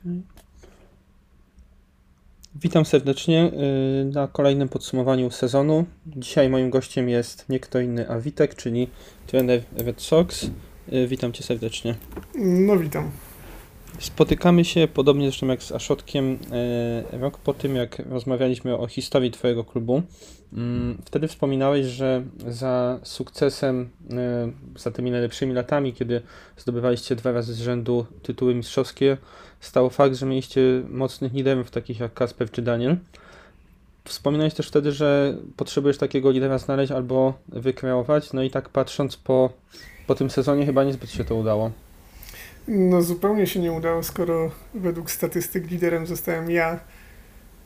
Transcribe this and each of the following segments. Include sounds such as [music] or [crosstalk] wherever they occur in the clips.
Okay. Witam serdecznie y, na kolejnym podsumowaniu sezonu. Dzisiaj moim gościem jest nie kto inny, a Witek, czyli trener Red Sox. Y, witam cię serdecznie. No witam. Spotykamy się, podobnie zresztą jak z Aszotkiem, y, rok po tym, jak rozmawialiśmy o historii Twojego klubu. Mm, wtedy wspominałeś, że za sukcesem, za tymi najlepszymi latami, kiedy zdobywaliście dwa razy z rzędu tytuły mistrzowskie, stał fakt, że mieliście mocnych liderów, takich jak Kasper czy Daniel. Wspominałeś też wtedy, że potrzebujesz takiego lidera znaleźć albo wykreować, no i tak patrząc po, po tym sezonie chyba niezbyt się to udało. No zupełnie się nie udało, skoro według statystyk liderem zostałem ja,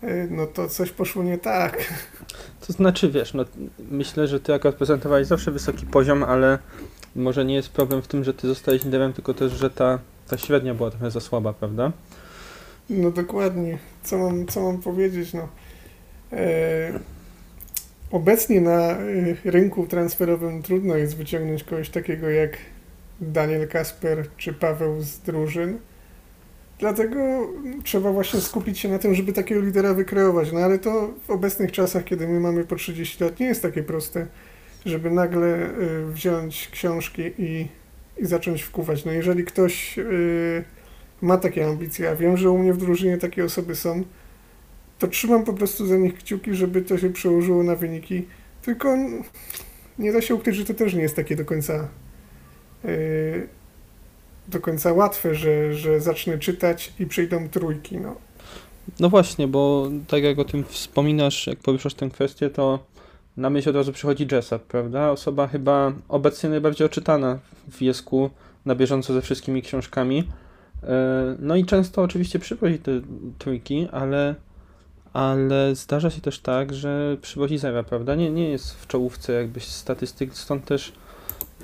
e, no to coś poszło nie tak. To znaczy, wiesz, no myślę, że ty akurat prezentowałeś zawsze wysoki poziom, ale może nie jest problem w tym, że ty zostałeś liderem, tylko też, że ta ta średnia była trochę za słaba, prawda? No dokładnie. Co mam, co mam powiedzieć? No, e, obecnie na e, rynku transferowym trudno jest wyciągnąć kogoś takiego jak Daniel Kasper czy Paweł z drużyn. Dlatego trzeba właśnie skupić się na tym, żeby takiego lidera wykreować. No ale to w obecnych czasach, kiedy my mamy po 30 lat, nie jest takie proste, żeby nagle e, wziąć książki i i zacząć wkuwać. No jeżeli ktoś yy, ma takie ambicje, a wiem, że u mnie w drużynie takie osoby są, to trzymam po prostu za nich kciuki, żeby to się przełożyło na wyniki. Tylko nie da się ukryć, że to też nie jest takie do końca do końca łatwe, że, że zacznę czytać i przyjdą trójki. No. no właśnie, bo tak jak o tym wspominasz, jak poruszasz tę kwestię, to na myśl od razu przychodzi Jessup, prawda? Osoba chyba obecnie najbardziej oczytana w Jesku na bieżąco ze wszystkimi książkami. E, no i często oczywiście przywozi te trójki, ale, ale zdarza się też tak, że przywozi zera, prawda? Nie, nie jest w czołówce jakbyś statystyk, stąd też,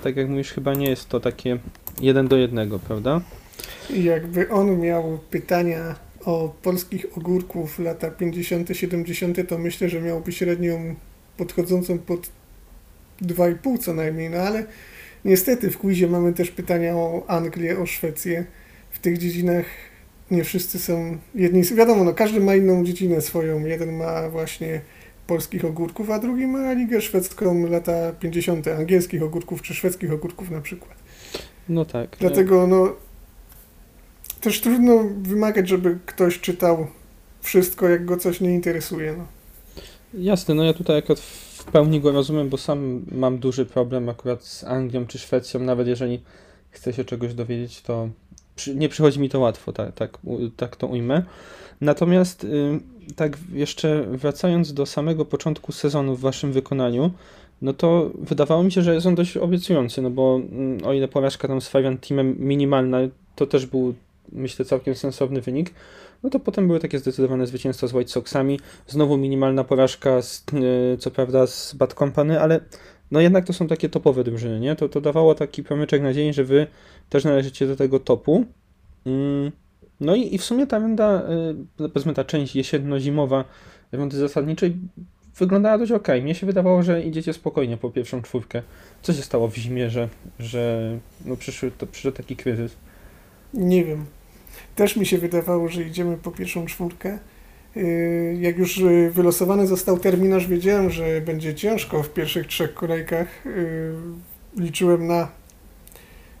tak jak mówisz, chyba nie jest to takie jeden do jednego, prawda? Jakby on miał pytania o polskich ogórków lata 50., 70., to myślę, że miałby średnią podchodzącą pod 2,5 co najmniej, no ale niestety w quizie mamy też pytania o Anglię, o Szwecję. W tych dziedzinach nie wszyscy są jedni. Wiadomo, no każdy ma inną dziedzinę swoją. Jeden ma właśnie polskich ogórków, a drugi ma ligę szwedzką lata 50. angielskich ogórków czy szwedzkich ogórków na przykład. No tak. Dlatego no też trudno wymagać, żeby ktoś czytał wszystko, jak go coś nie interesuje. No. Jasne, no ja tutaj akurat w pełni go rozumiem, bo sam mam duży problem akurat z Anglią czy Szwecją, nawet jeżeli chcę się czegoś dowiedzieć, to nie przychodzi mi to łatwo, tak, tak, tak to ujmę. Natomiast tak jeszcze wracając do samego początku sezonu w waszym wykonaniu, no to wydawało mi się, że jest on dość obiecujący, no bo y, o ile porażka tam z Fabian Teamem minimalna, to też był myślę całkiem sensowny wynik, no to potem były takie zdecydowane zwycięstwa z White Soxami, znowu minimalna porażka, z, e, co prawda z Bad Company, ale no jednak to są takie topowe drużyny, nie? To, to dawało taki promyczek nadziei, że wy też należycie do tego topu. Mm, no i, i w sumie ta runda, e, powiedzmy ta część jesienno-zimowa rundy zasadniczej wyglądała dość ok. Mnie się wydawało, że idziecie spokojnie po pierwszą czwórkę. Co się stało w zimie, że, że no przyszły, to, przyszedł taki kryzys? Nie wiem. Też mi się wydawało, że idziemy po pierwszą czwórkę. Y, jak już y, wylosowany został terminarz, wiedziałem, że będzie ciężko w pierwszych trzech kolejkach. Y, liczyłem na,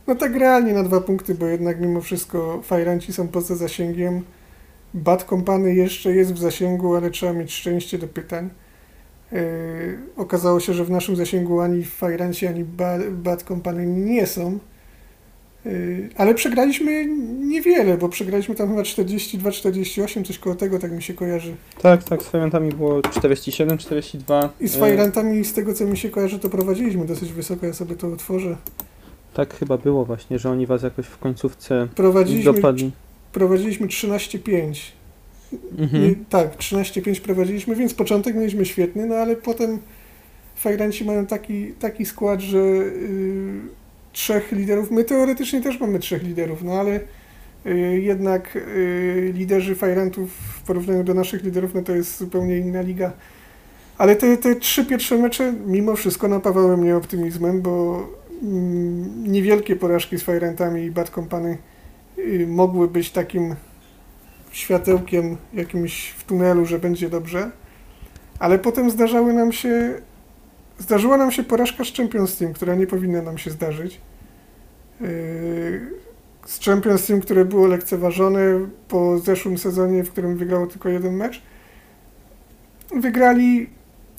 no tak realnie na dwa punkty, bo jednak mimo wszystko fajranci są poza zasięgiem. Bad Company jeszcze jest w zasięgu, ale trzeba mieć szczęście do pytań. Okazało się, że w naszym zasięgu ani fajranci, ani Bad Company nie są. Y, ale przegraliśmy niewiele, bo przegraliśmy tam chyba 42-48, coś koło tego, tak mi się kojarzy. Tak, tak, z Fajrantami było 47, 42. I z Fajrantami, z tego co mi się kojarzy, to prowadziliśmy dosyć wysoko, ja sobie to otworzę. Tak chyba było właśnie, że oni was jakoś w końcówce prowadziliśmy, dopadli. Prowadziliśmy 13-5. Mhm. tak, 13-5 prowadziliśmy, więc początek mieliśmy świetny, no ale potem Fajranci mają taki, taki skład, że... Yy, trzech liderów. My teoretycznie też mamy trzech liderów, no ale y, jednak y, liderzy Fajrantów w porównaniu do naszych liderów, no to jest zupełnie inna liga. Ale te, te trzy pierwsze mecze mimo wszystko napawały mnie optymizmem, bo niewielkie porażki z Fajrantami i Bad Company y, mogły być takim światełkiem jakimś w tunelu, że będzie dobrze, ale potem zdarzały nam się zdarzyła nam się porażka z Champions Team, która nie powinna nam się zdarzyć. Yy, z Champions Team, które było lekceważone po zeszłym sezonie, w którym wygrało tylko jeden mecz. Wygrali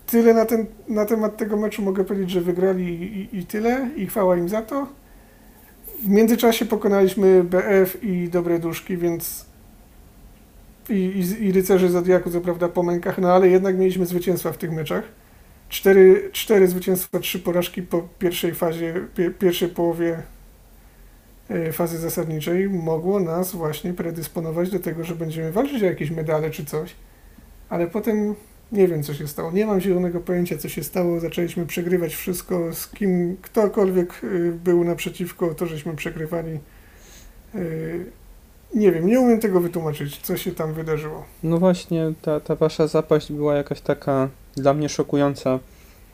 tyle na, ten, na temat tego meczu mogę powiedzieć, że wygrali i, i tyle i chwała im za to. W międzyczasie pokonaliśmy BF i Dobre Duszki, więc i, i, i Rycerzy Zodiaku, co prawda po mękach, no ale jednak mieliśmy zwycięstwa w tych meczach. Cztery, cztery zwycięstwa, trzy porażki po pierwszej fazie, pie, pierwszej połowie e, fazy zasadniczej mogło nas właśnie predysponować do tego, że będziemy walczyć o jakieś medale czy coś. Ale potem nie wiem, co się stało. Nie mam zielonego pojęcia, co się stało. Zaczęliśmy przegrywać wszystko, z kim ktokolwiek y, był naprzeciwko, to żeśmy przegrywali. Y, nie wiem, nie umiem tego wytłumaczyć, co się tam wydarzyło. No właśnie, ta, ta wasza zapaść była jakaś taka dla mnie szokująca.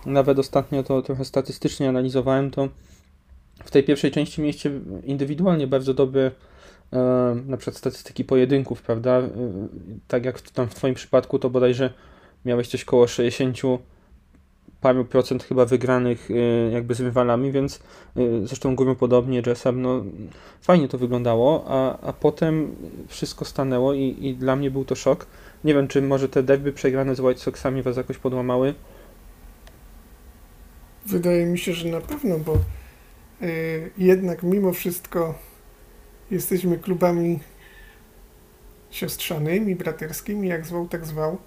Nawet ostatnio to trochę statystycznie analizowałem, to w tej pierwszej części mieliście indywidualnie bardzo dobre e, na przykład statystyki pojedynków, prawda? E, tak jak tam w twoim przypadku to bodajże miałeś coś koło 60 paru procent chyba wygranych y, jakby z rywalami, więc y, zresztą Górą podobnie, Jessam, no fajnie to wyglądało, a, a potem wszystko stanęło i, i dla mnie był to szok. Nie wiem, czy może te derby przegrane z White Soxami was jakoś podłamały? Wydaje mi się, że na pewno, bo y, jednak mimo wszystko jesteśmy klubami siostrzanymi, braterskimi, jak zwał, tak zwał.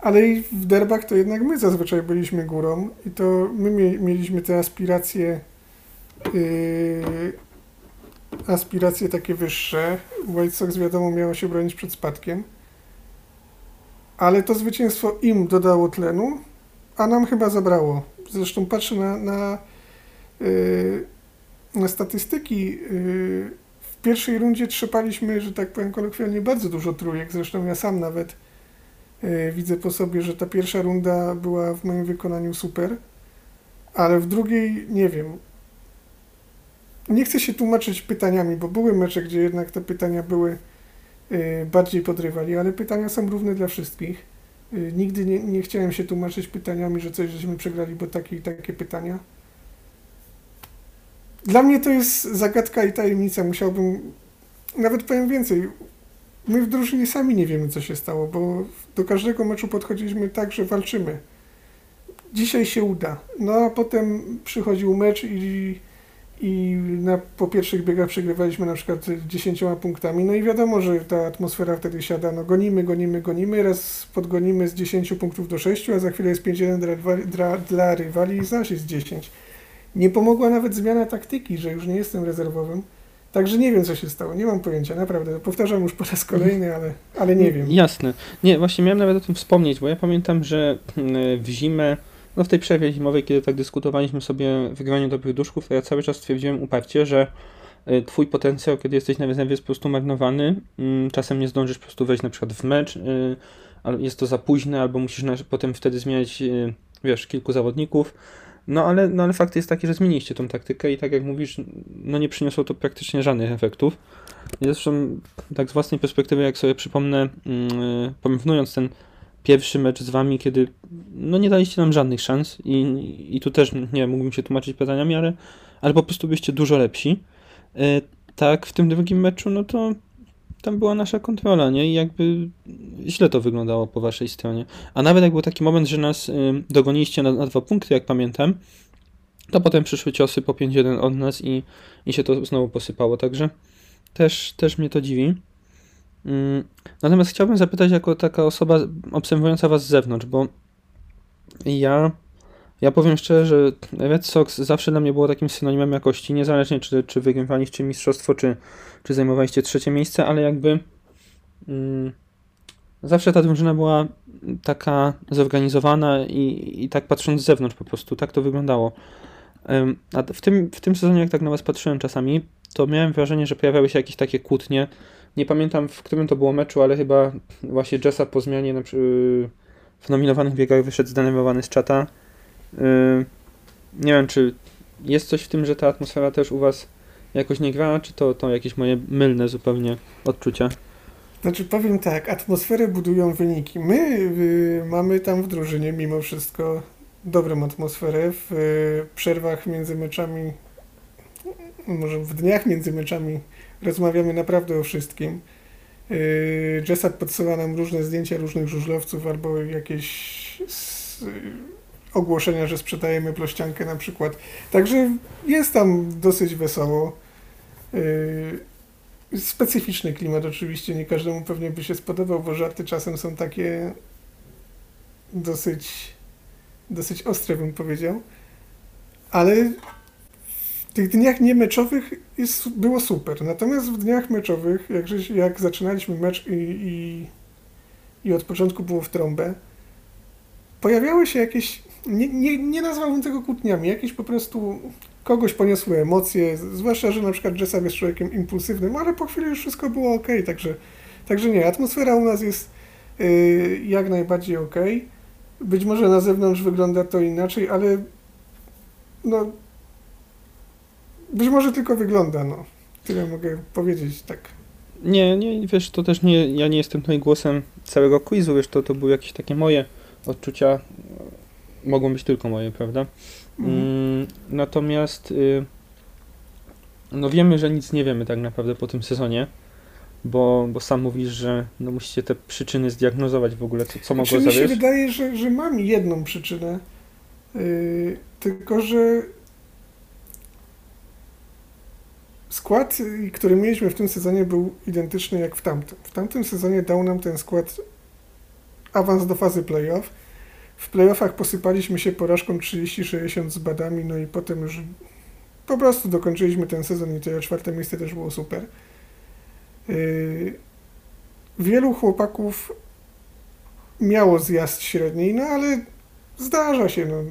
Ale i w derbach to jednak my zazwyczaj byliśmy górą i to my mieliśmy te aspiracje yy, aspiracje takie wyższe. White Sox wiadomo miało się bronić przed spadkiem. Ale to zwycięstwo im dodało tlenu, a nam chyba zabrało. Zresztą patrzę na, na, yy, na statystyki. Yy, w pierwszej rundzie trzepaliśmy, że tak powiem kolokwialnie, bardzo dużo trójek. Zresztą ja sam nawet widzę po sobie, że ta pierwsza runda była w moim wykonaniu super, ale w drugiej nie wiem. Nie chcę się tłumaczyć pytaniami, bo były mecze, gdzie jednak te pytania były e, bardziej podrywali, ale pytania są równe dla wszystkich. E, nigdy nie, nie chciałem się tłumaczyć pytaniami, że coś żeśmy przegrali, bo takie i takie pytania. Dla mnie to jest zagadka i tajemnica. Musiałbym, nawet powiem więcej, my w drużynie sami nie wiemy, co się stało, bo do każdego meczu podchodziliśmy tak, że walczymy. Dzisiaj się uda. No a potem przychodził mecz i, i na, po pierwszych biegach przegrywaliśmy na przykład 10 punktami. No i wiadomo, że ta atmosfera wtedy siada. No gonimy, gonimy, gonimy. Raz podgonimy z 10 punktów do 6, a za chwilę jest 5-1 dla, dla, dla rywali i zaś jest 10. Nie pomogła nawet zmiana taktyki, że już nie jestem rezerwowym Także nie wiem, co się stało. Nie mam pojęcia, naprawdę. Powtarzam już po raz kolejny, ale, ale nie wiem. Jasne. Nie, właśnie miałem nawet o tym wspomnieć, bo ja pamiętam, że mm, w zimę, no w tej przerwie zimowej, kiedy tak dyskutowaliśmy sobie w wygraniu dobrych duszków, to ja cały czas stwierdziłem uparcie, że y, twój potencjał, kiedy jesteś na rezerwie jest po prostu marnowany. Mm, czasem nie zdążysz po prostu wejść na przykład w mecz, y, jest to za późne, albo musisz potem wtedy zmieniać, y, wiesz, kilku zawodników no ale, no ale fakt jest taki, że zmieniliście tą taktykę i tak jak mówisz, no nie przyniosło to praktycznie żadnych efektów. I zresztą tak z własnej perspektywy, jak sobie przypomnę, yy, ten pierwszy mecz z wami, kiedy no nie daliście nam żadnych szans i, i tu też nie mógłbym się tłumaczyć pytaniami, ale, ale po prostu byście dużo lepsi. Yy, tak, w tym drugim meczu, no to tam była nasza kontrola, nie? I jakby źle to wyglądało po waszej stronie. A nawet jak był taki moment, że nas y, dogoniliście na, na dwa punkty, jak pamiętam, to potem przyszły ciosy po 5-1 od nas i, i się to znowu posypało, także też, też mnie to dziwi. Mm, natomiast chciałbym zapytać jako taka osoba obserwująca was z zewnątrz, bo ja ja powiem szczerze, że Red Sox zawsze dla mnie było takim synonimem jakości, niezależnie czy, czy wygrywaliście mistrzostwo, czy, czy zajmowaliście trzecie miejsce, ale jakby mm, zawsze ta drużyna była taka zorganizowana i, i tak patrząc z zewnątrz po prostu, tak to wyglądało. A w tym, w tym sezonie, jak tak na was patrzyłem czasami, to miałem wrażenie, że pojawiały się jakieś takie kłótnie. Nie pamiętam, w którym to było meczu, ale chyba właśnie Jessa po zmianie w nominowanych biegach wyszedł zdenerwowany z czata nie wiem, czy jest coś w tym, że ta atmosfera też u Was jakoś nie gra, czy to, to jakieś moje mylne zupełnie odczucia? Znaczy powiem tak, atmosferę budują wyniki. My y, mamy tam w drużynie mimo wszystko dobrą atmosferę. W y, przerwach między meczami, może w dniach między meczami rozmawiamy naprawdę o wszystkim. Y, Jessap podsyła nam różne zdjęcia różnych żużlowców albo jakieś s, ogłoszenia, że sprzedajemy plościankę na przykład. Także jest tam dosyć wesoło. Y, Specyficzny klimat oczywiście, nie każdemu pewnie by się spodobał, bo żarty czasem są takie dosyć, dosyć ostre, bym powiedział. Ale w tych dniach niemeczowych jest, było super. Natomiast w dniach meczowych, jak, jak zaczynaliśmy mecz i, i, i od początku było w trąbę, pojawiały się jakieś, nie, nie, nie nazwałbym tego kłótniami, jakieś po prostu kogoś poniosły emocje, zwłaszcza, że na przykład Jessam jest człowiekiem impulsywnym, ale po chwili już wszystko było ok, także, także nie, atmosfera u nas jest yy, jak najbardziej ok. Być może na zewnątrz wygląda to inaczej, ale no być może tylko wygląda, no. Tyle mogę powiedzieć, tak. Nie, nie, wiesz, to też nie, ja nie jestem tutaj głosem całego quizu, wiesz, to, to były jakieś takie moje odczucia, mogą być tylko moje, prawda? Mm, natomiast y, no wiemy, że nic nie wiemy tak naprawdę po tym sezonie, bo, bo sam mówisz, że no musicie te przyczyny zdiagnozować w ogóle, co, co mogło Znaczy, mi się zawieść. wydaje, że, że mam jedną przyczynę, yy, tylko że skład, y, który mieliśmy w tym sezonie był identyczny jak w tamtym. W tamtym sezonie dał nam ten skład awans do fazy playoff. W playoffach posypaliśmy się porażką 30-60 z badami, no i potem już po prostu dokończyliśmy ten sezon i to czwarte miejsce też było super. Yy, wielu chłopaków miało zjazd średniej, no ale zdarza się, no.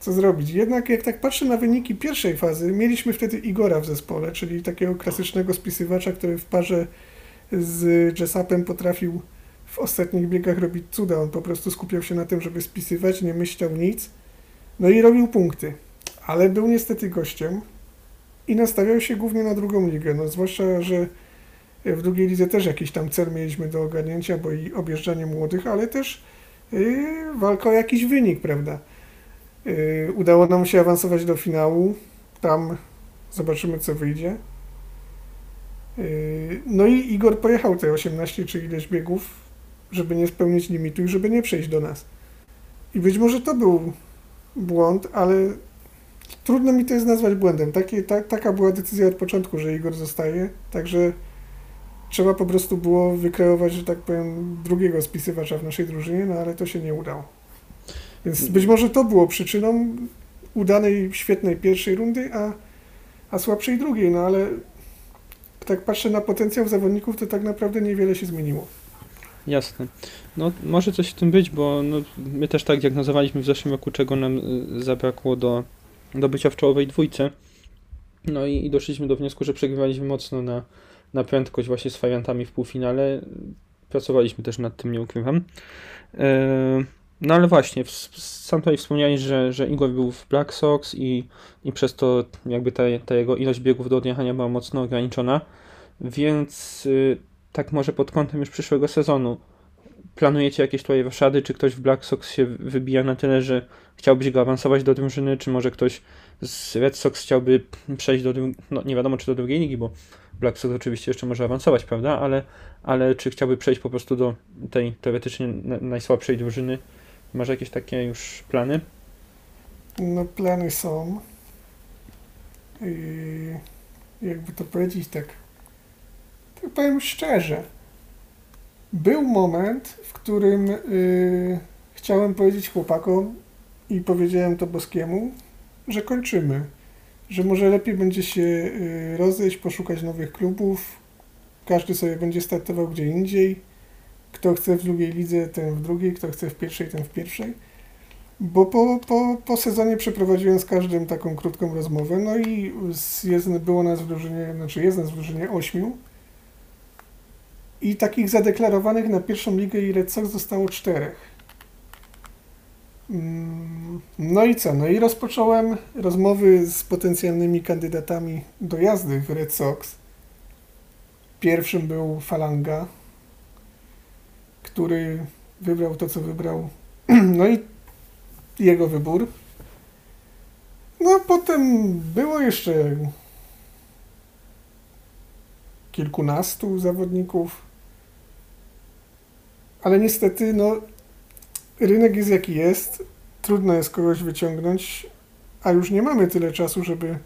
Co zrobić? Jednak jak tak patrzę na wyniki pierwszej fazy, mieliśmy wtedy Igora w zespole, czyli takiego klasycznego spisywacza, który w parze z Jessapem potrafił w ostatnich biegach robić cuda. On po prostu skupiał się na tym, żeby spisywać, nie myślał nic. No i robił punkty. Ale był niestety gościem i nastawiał się głównie na drugą ligę. No zwłaszcza, że w drugiej lidze też jakiś tam cel mieliśmy do ogarnięcia, bo i objeżdżanie młodych, ale też yy, walka o jakiś wynik, prawda? Yy, udało nam się awansować do finału. Tam zobaczymy, co wyjdzie. Yy, no i Igor pojechał te 18 czy ileś biegów, żeby nie spełnić limitu i żeby nie przejść do nas. I być może to był błąd, ale trudno mi to jest nazwać błędem. Takie, ta, taka była decyzja od początku, że Igor zostaje, także trzeba po prostu było wykreować, że tak powiem, drugiego spisywacza w naszej drużynie, no ale to się nie udało. Więc być może to było przyczyną udanej, świetnej pierwszej rundy, a, a słabszej drugiej, no ale tak patrzę na potencjał zawodników, to tak naprawdę niewiele się zmieniło. Jasne. No może coś w tym być, bo no, my też tak diagnozowaliśmy w zeszłym roku, czego nam y, zabrakło do, do bycia w czołowej dwójce. No i, i doszliśmy do wniosku, że przegrywaliśmy mocno na, na prędkość właśnie z fajantami w półfinale. Pracowaliśmy też nad tym, nie ukrywam. E, No ale właśnie, sam tutaj wspomniałeś, że, że Igor był w Black Sox i, i przez to jakby ta, ta jego ilość biegów do odjechania była mocno ograniczona, więc y, tak może pod kątem już przyszłego sezonu planujecie jakieś tutaj roszady, czy ktoś w Black Sox się wybija na tyle, że chciałbyś go awansować do drużyny, czy może ktoś z Red Sox chciałby przejść do, no nie wiadomo czy do drugiej ligi, bo Black Sox oczywiście jeszcze może awansować, prawda, ale, ale czy chciałby przejść po prostu do tej teoretycznie na- najsłabszej drużyny? Masz jakieś takie już plany? No plany są. Yy, jakby to powiedzieć tak, tak powiem szczerze. Był moment, w którym yy, chciałem powiedzieć chłopakom i powiedziałem to Boskiemu, że kończymy. Że może lepiej będzie się yy, rozejść, poszukać nowych klubów. Każdy sobie będzie startował gdzie indziej. Kto chce w drugiej lidze, ten w drugiej, kto chce w pierwszej, ten w pierwszej. Bo po, po, po sezonie przeprowadziłem z każdym taką krótką rozmowę, no i jest, było nas w drużynie, znaczy jest nas w drużynie ośmiu i takich zadeklarowanych na pierwszą ligę i Red Sox zostało czterech. Mm, No i co? No i rozpocząłem rozmowy z potencjalnymi kandydatami do jazdy w Red Sox. Pierwszym był Falanga, który wybrał to, co wybrał. [clears throat] No i jego wybór. No potem było jeszcze kilkunastu zawodników. Ale niestety, no, rynek jest jaki jest. Trudno jest kogoś wyciągnąć, a już nie mamy tyle czasu, żeby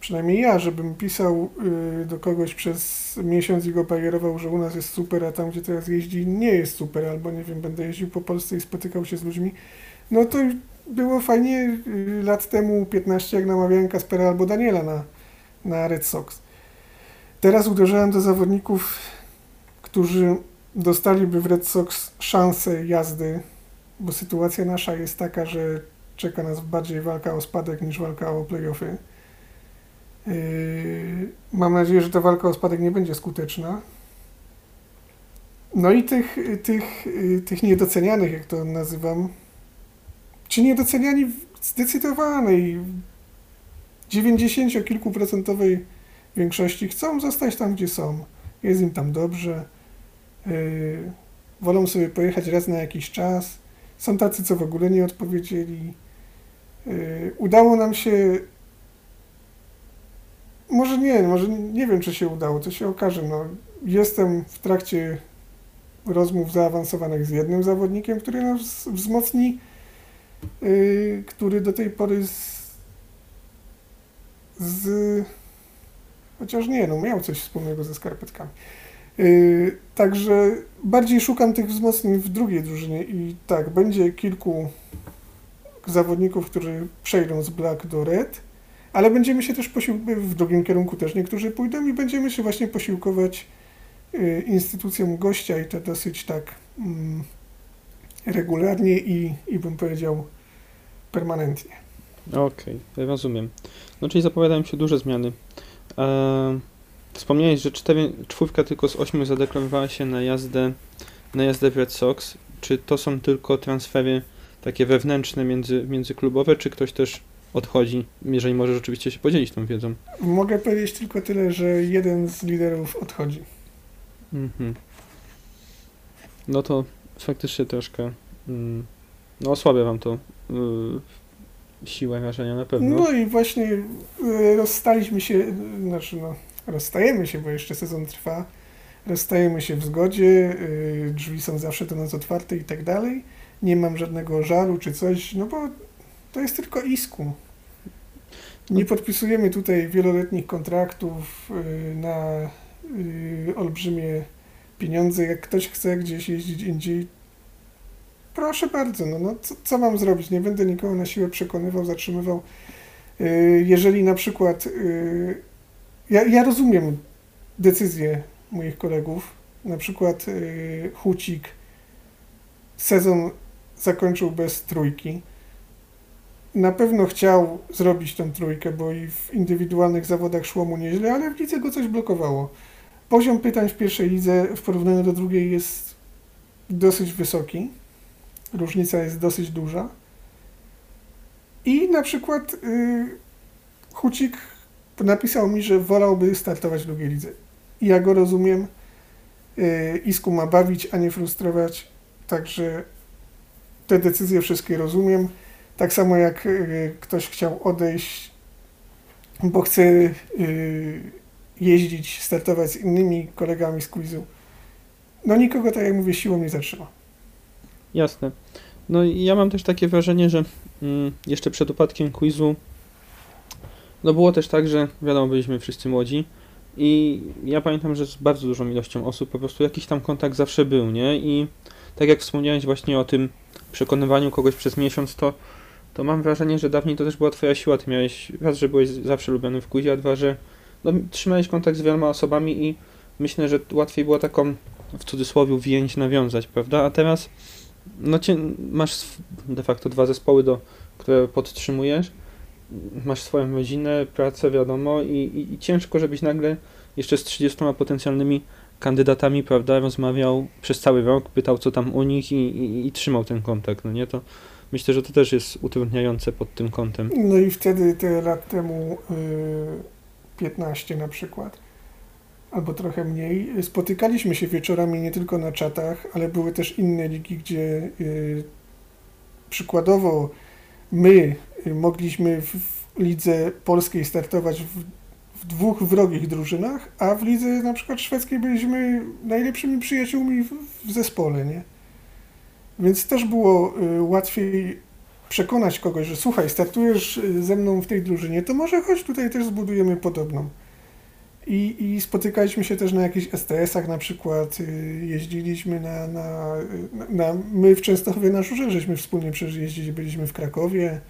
przynajmniej ja, żebym pisał y, do kogoś przez miesiąc i go bajerował, że u nas jest super, a tam, gdzie teraz jeździ, nie jest super, albo nie wiem, będę jeździł po Polsce i spotykał się z ludźmi. No to było fajnie y, lat temu, 15, jak namawiałem Kaspera albo Daniela na, na Red Sox. Teraz uderzałem do zawodników, którzy dostaliby w Red Sox szansę jazdy, bo sytuacja nasza jest taka, że czeka nas bardziej walka o spadek niż walka o playoffy. Yy, mam nadzieję, że ta walka o spadek nie będzie skuteczna. No i tych, tych, tych niedocenianych, jak to nazywam, czy niedoceniani w zdecydowanej, 90 kilkuprocentowej większości chcą zostać tam, gdzie są. Jest im tam dobrze. Yy, wolą sobie pojechać raz na jakiś czas. Są tacy, co w ogóle nie odpowiedzieli. Yy, udało nam się. Może nie, może nie wiem, czy się udało, to się okaże. No, jestem w trakcie rozmów zaawansowanych z jednym zawodnikiem, który nas wzmocni, yy, który do tej pory z, z Chociaż nie, no miał coś wspólnego ze skarpetkami. Yy, także bardziej szukam tych wzmocnień w drugiej drużynie i tak, będzie kilku zawodników, którzy przejdą z black do red, ale będziemy się też posiłkować, w drugim kierunku też niektórzy pójdą i będziemy się właśnie posiłkować yy, instytucją gościa i to dosyć tak mm, regularnie i, i bym powiedział permanentnie. Okej, okay, rozumiem. No czyli zapowiadają się duże zmiany E, wspomniałeś, że cztery, czwórka tylko z ośmiu zadeklarowała się na jazdę, na jazdę w Red Sox. Czy to są tylko transfery takie wewnętrzne, między, międzyklubowe, czy ktoś też odchodzi, jeżeli możesz oczywiście się podzielić tą wiedzą? Mogę powiedzieć tylko tyle, że jeden z liderów odchodzi. Mhm. No to faktycznie troszkę mm, no osłabia wam to yy, siłę wrażenia na pewno. No i właśnie e, rozstaliśmy się, znaczy no, rozstajemy się, bo jeszcze sezon trwa, rozstajemy się w zgodzie, e, drzwi są zawsze do nas otwarte i tak dalej. Nie mam żadnego żalu czy coś, no bo to jest tylko isku. Nie podpisujemy tutaj wieloletnich kontraktów e, na olbrzymie pieniądze. Jak ktoś chce gdzieś jeździć indziej, Proszę bardzo, no, no co, co mam zrobić? Nie będę nikogo na siłę przekonywał, zatrzymywał. Y, jeżeli na przykład y, ja, ja rozumiem decyzję moich kolegów, na przykład y, Hucik sezon zakończył bez trójki. Na pewno chciał zrobić tą trójkę, bo i w indywidualnych zawodach szło mu nieźle, ale w lidze go coś blokowało. Poziom pytań w pierwszej lidze w porównaniu do drugiej jest dosyć wysoki różnica jest dosyć duża. I na przykład yy, Hucik napisał mi, że wolałby startować w drugiej lidze. I ja go rozumiem. Yy, Isku ma bawić, a nie frustrować. Także te decyzje wszystkie rozumiem. Tak samo jak yy, ktoś chciał odejść, bo chce yy, jeździć, startować z innymi kolegami z quizu. No nikogo, tak jak mówię, siłą nie zatrzyma. Jasne. No ja mam też takie wrażenie, że mm, jeszcze przed upadkiem quizu no było też tak, że wiadomo, byliśmy wszyscy młodzi i ja pamiętam, że z bardzo dużą ilością osób po prostu jakiś tam kontakt zawsze był, nie? I tak jak wspomniałeś właśnie o tym przekonywaniu kogoś przez miesiąc, to, to mam wrażenie, że dawniej to też była twoja siła. Ty miałeś, raz, że byłeś zawsze lubiony w quizie, a dwa, że no, trzymałeś kontakt z wieloma osobami i myślę, że łatwiej było taką w cudzysłowie więź nawiązać, prawda? A teraz no masz de facto dwa zespoły, do, które podtrzymujesz, masz swoją rodzinę, pracę, wiadomo, i, i, i ciężko, żebyś nagle jeszcze z 30 potencjalnymi kandydatami, prawda, rozmawiał przez cały rok, pytał co tam u nich i, i, i trzymał ten kontakt, no nie, to myślę, że to też jest utrudniające pod tym kątem. No i wtedy te lat temu yy, 15 na przykład, albo trochę mniej. Spotykaliśmy się wieczorami nie tylko na czatach, ale były też inne ligi, gdzie y, przykładowo my y, mogliśmy w, w lidze polskiej startować w, w dwóch wrogich drużynach, a w lidze na przykład szwedzkiej byliśmy najlepszymi przyjaciółmi w, w zespole, nie? Więc też było y, łatwiej przekonać kogoś, że słuchaj, startujesz y, ze mną w tej drużynie, to może chodź tutaj też zbudujemy podobną. I, I spotykaliśmy się też na jakichś STS-ach na przykład, y, jeździliśmy na, na, na, my w Częstochowie na Żurze, żeśmy wspólnie przecież jeździli, byliśmy w Krakowie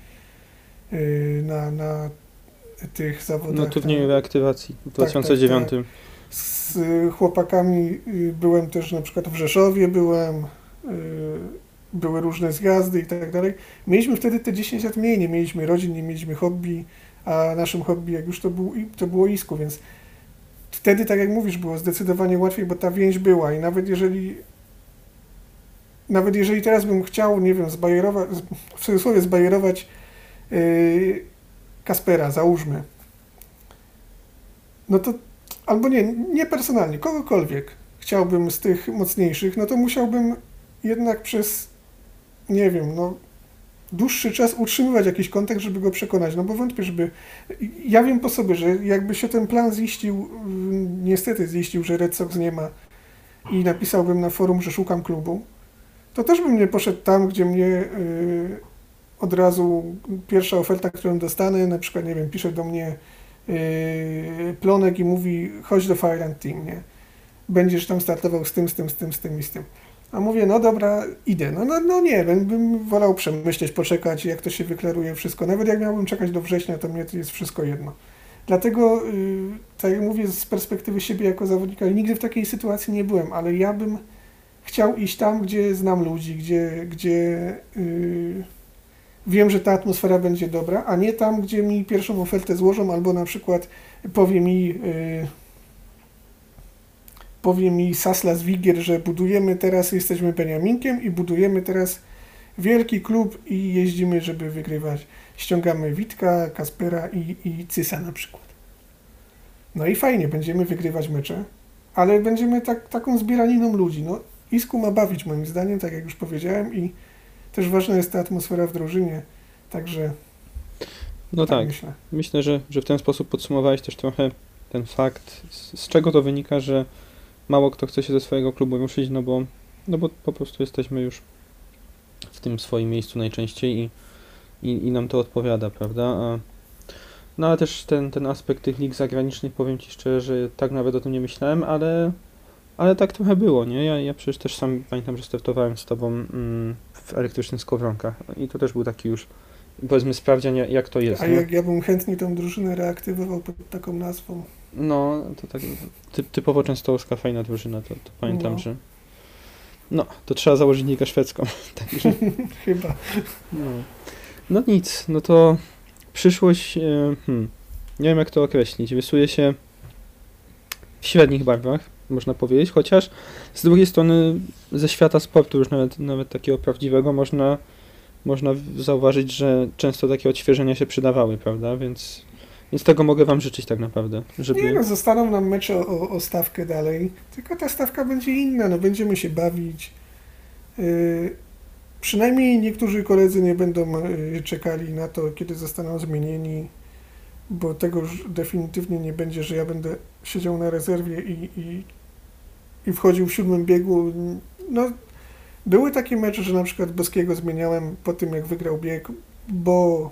y, na, na tych zawodach. No turnieju reaktywacji w tak, 2009. Z chłopakami y, byłem też na przykład w Rzeszowie byłem, były różne zjazdy i tak dalej. Mieliśmy wtedy te 10 lat mniej, nie mieliśmy rodzin, nie mieliśmy hobby, a naszym hobby jak już to, był, to było isku, więc wtedy, tak jak mówisz, było zdecydowanie łatwiej, bo ta więź była i nawet jeżeli nawet jeżeli teraz bym chciał, nie wiem, zbajerować, w cudzysłowie zbajerować yy, Kaspera, załóżmy, no to albo nie, nie personalnie, kogokolwiek chciałbym z tych mocniejszych, no to musiałbym jednak przez, nie wiem, no dłuższy czas utrzymywać jakiś kontakt, żeby go przekonać, no bo wątpię, żeby... Ja wiem po sobie, że jakby się ten plan ziścił, mm, niestety ziścił, że Red Sox nie ma i napisałbym na forum, że szukam klubu, to też bym nie poszedł tam, gdzie mnie yy, od razu pierwsza oferta, którą dostanę, na przykład, nie wiem, pisze do mnie yy, Plonek i mówi, chodź do Fire Team, nie? Będziesz tam startował z tym, z tym, z tym, z tym i z tym. A mówię, no dobra, idę. No, no, no nie, bym, wolał przemyśleć, poczekać, jak to się wyklaruje wszystko. Nawet jak miałbym czekać do września, to mnie to jest wszystko jedno. Dlatego, yy, tak jak mówię, z perspektywy siebie jako zawodnika, nigdy w takiej sytuacji nie byłem, ale ja bym chciał iść tam, gdzie znam ludzi, gdzie, gdzie yy, wiem, że ta atmosfera będzie dobra, a nie tam, gdzie mi pierwszą ofertę złożą, albo na przykład powie mi... Yy, powie mi Saslas Wigier, że budujemy teraz, jesteśmy Beniaminkiem i budujemy teraz wielki klub i jeździmy, żeby wygrywać. Ściągamy Witka, Kaspera i, i Cysa na przykład. No i fajnie, będziemy wygrywać mecze, ale będziemy tak, taką zbieraniną ludzi. No, Isku ma bawić moim zdaniem, tak jak już powiedziałem i też ważna jest ta atmosfera w drużynie, także No tak, myślę. myślę, że, że w ten sposób podsumowałeś też trochę ten fakt, z, z czego to wynika, że mało kto chce się ze swojego klubu ruszyć, no bo, no bo po prostu jesteśmy już w tym swoim miejscu najczęściej i, i, i nam to odpowiada, prawda? A, no ale też ten, ten aspekt tych lig zagranicznych, powiem Ci szczerze, że tak nawet o tym nie myślałem, ale, ale tak trochę było, nie? Ja, ja przecież też sam pamiętam, że startowałem z Tobą mm, w elektrycznych skowronkach i to też był taki już, powiedzmy, sprawdzian jak- to jest, A jak ja bym chętnie tą drużynę reaktywował pod taką nazwą. No, to tak ty, typowo częstochowska fajna drużyna, to, to pamiętam, No. że no, to trzeba założyć ligę szwedzką. [laughs] Także, [laughs] Chyba. no. no nic, no to przyszłość, e, hmm, nie wiem jak to określić, rysuje się w średnich barwach, można powiedzieć, chociaż z drugiej strony ze świata sportu już nawet, nawet takiego prawdziwego można, można zauważyć, że często takie odświeżenia się przydawały, prawda, więc, więc tego mogę Wam życzyć tak naprawdę, żeby... Nie no, zostaną nam mecze o, o stawkę dalej, tylko ta stawka będzie inna, no będziemy się bawić. Yy, przynajmniej niektórzy koledzy nie będą yy, czekali na to, kiedy zostaną zmienieni, bo tego już definitywnie nie będzie, że ja będę siedział na rezerwie i, i, i wchodził w siódmym biegu. No, były takie mecze, że na przykład Boskiego zmieniałem po tym, jak wygrał bieg, bo,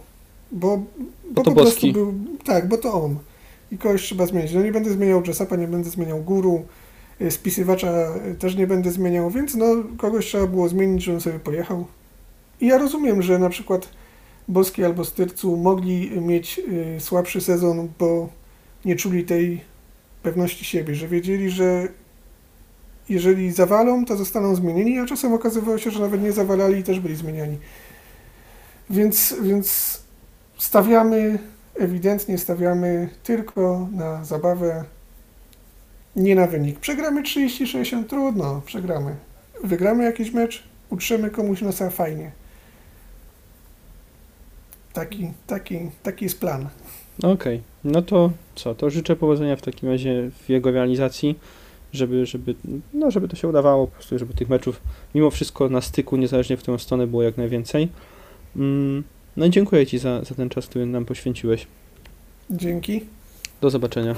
bo, bo to po prostu Boski. był, tak, bo to on. I kogoś trzeba zmienić. No nie będę zmieniał Jessapa, nie będę zmieniał Guru, y, spisywacza też nie będę zmieniał, więc no kogoś trzeba było zmienić, żeby sobie pojechał. I ja rozumiem, że na przykład Boski albo Styrcu mogli mieć y, słabszy sezon, bo nie czuli tej pewności siebie, że wiedzieli, że jeżeli zawalą, to zostaną zmienieni, a czasem okazywało się, że nawet nie zawalali i też byli zmieniani. Więc, więc stawiamy, ewidentnie stawiamy tylko na zabawę, nie na wynik. Przegramy 30-60, trudno, przegramy. Wygramy jakiś mecz, utrzemy komuś nosa, fajnie. Taki, taki, taki jest plan. Okej, no to co, to życzę powodzenia w takim razie w jego realizacji, żeby, żeby, no, żeby to się udawało, po prostu, żeby tych meczów mimo wszystko na styku, niezależnie w którą stronę było jak najwięcej. Mm, No i dziękuję Ci za, za ten czas, który nam poświęciłeś. Dzięki. Do zobaczenia.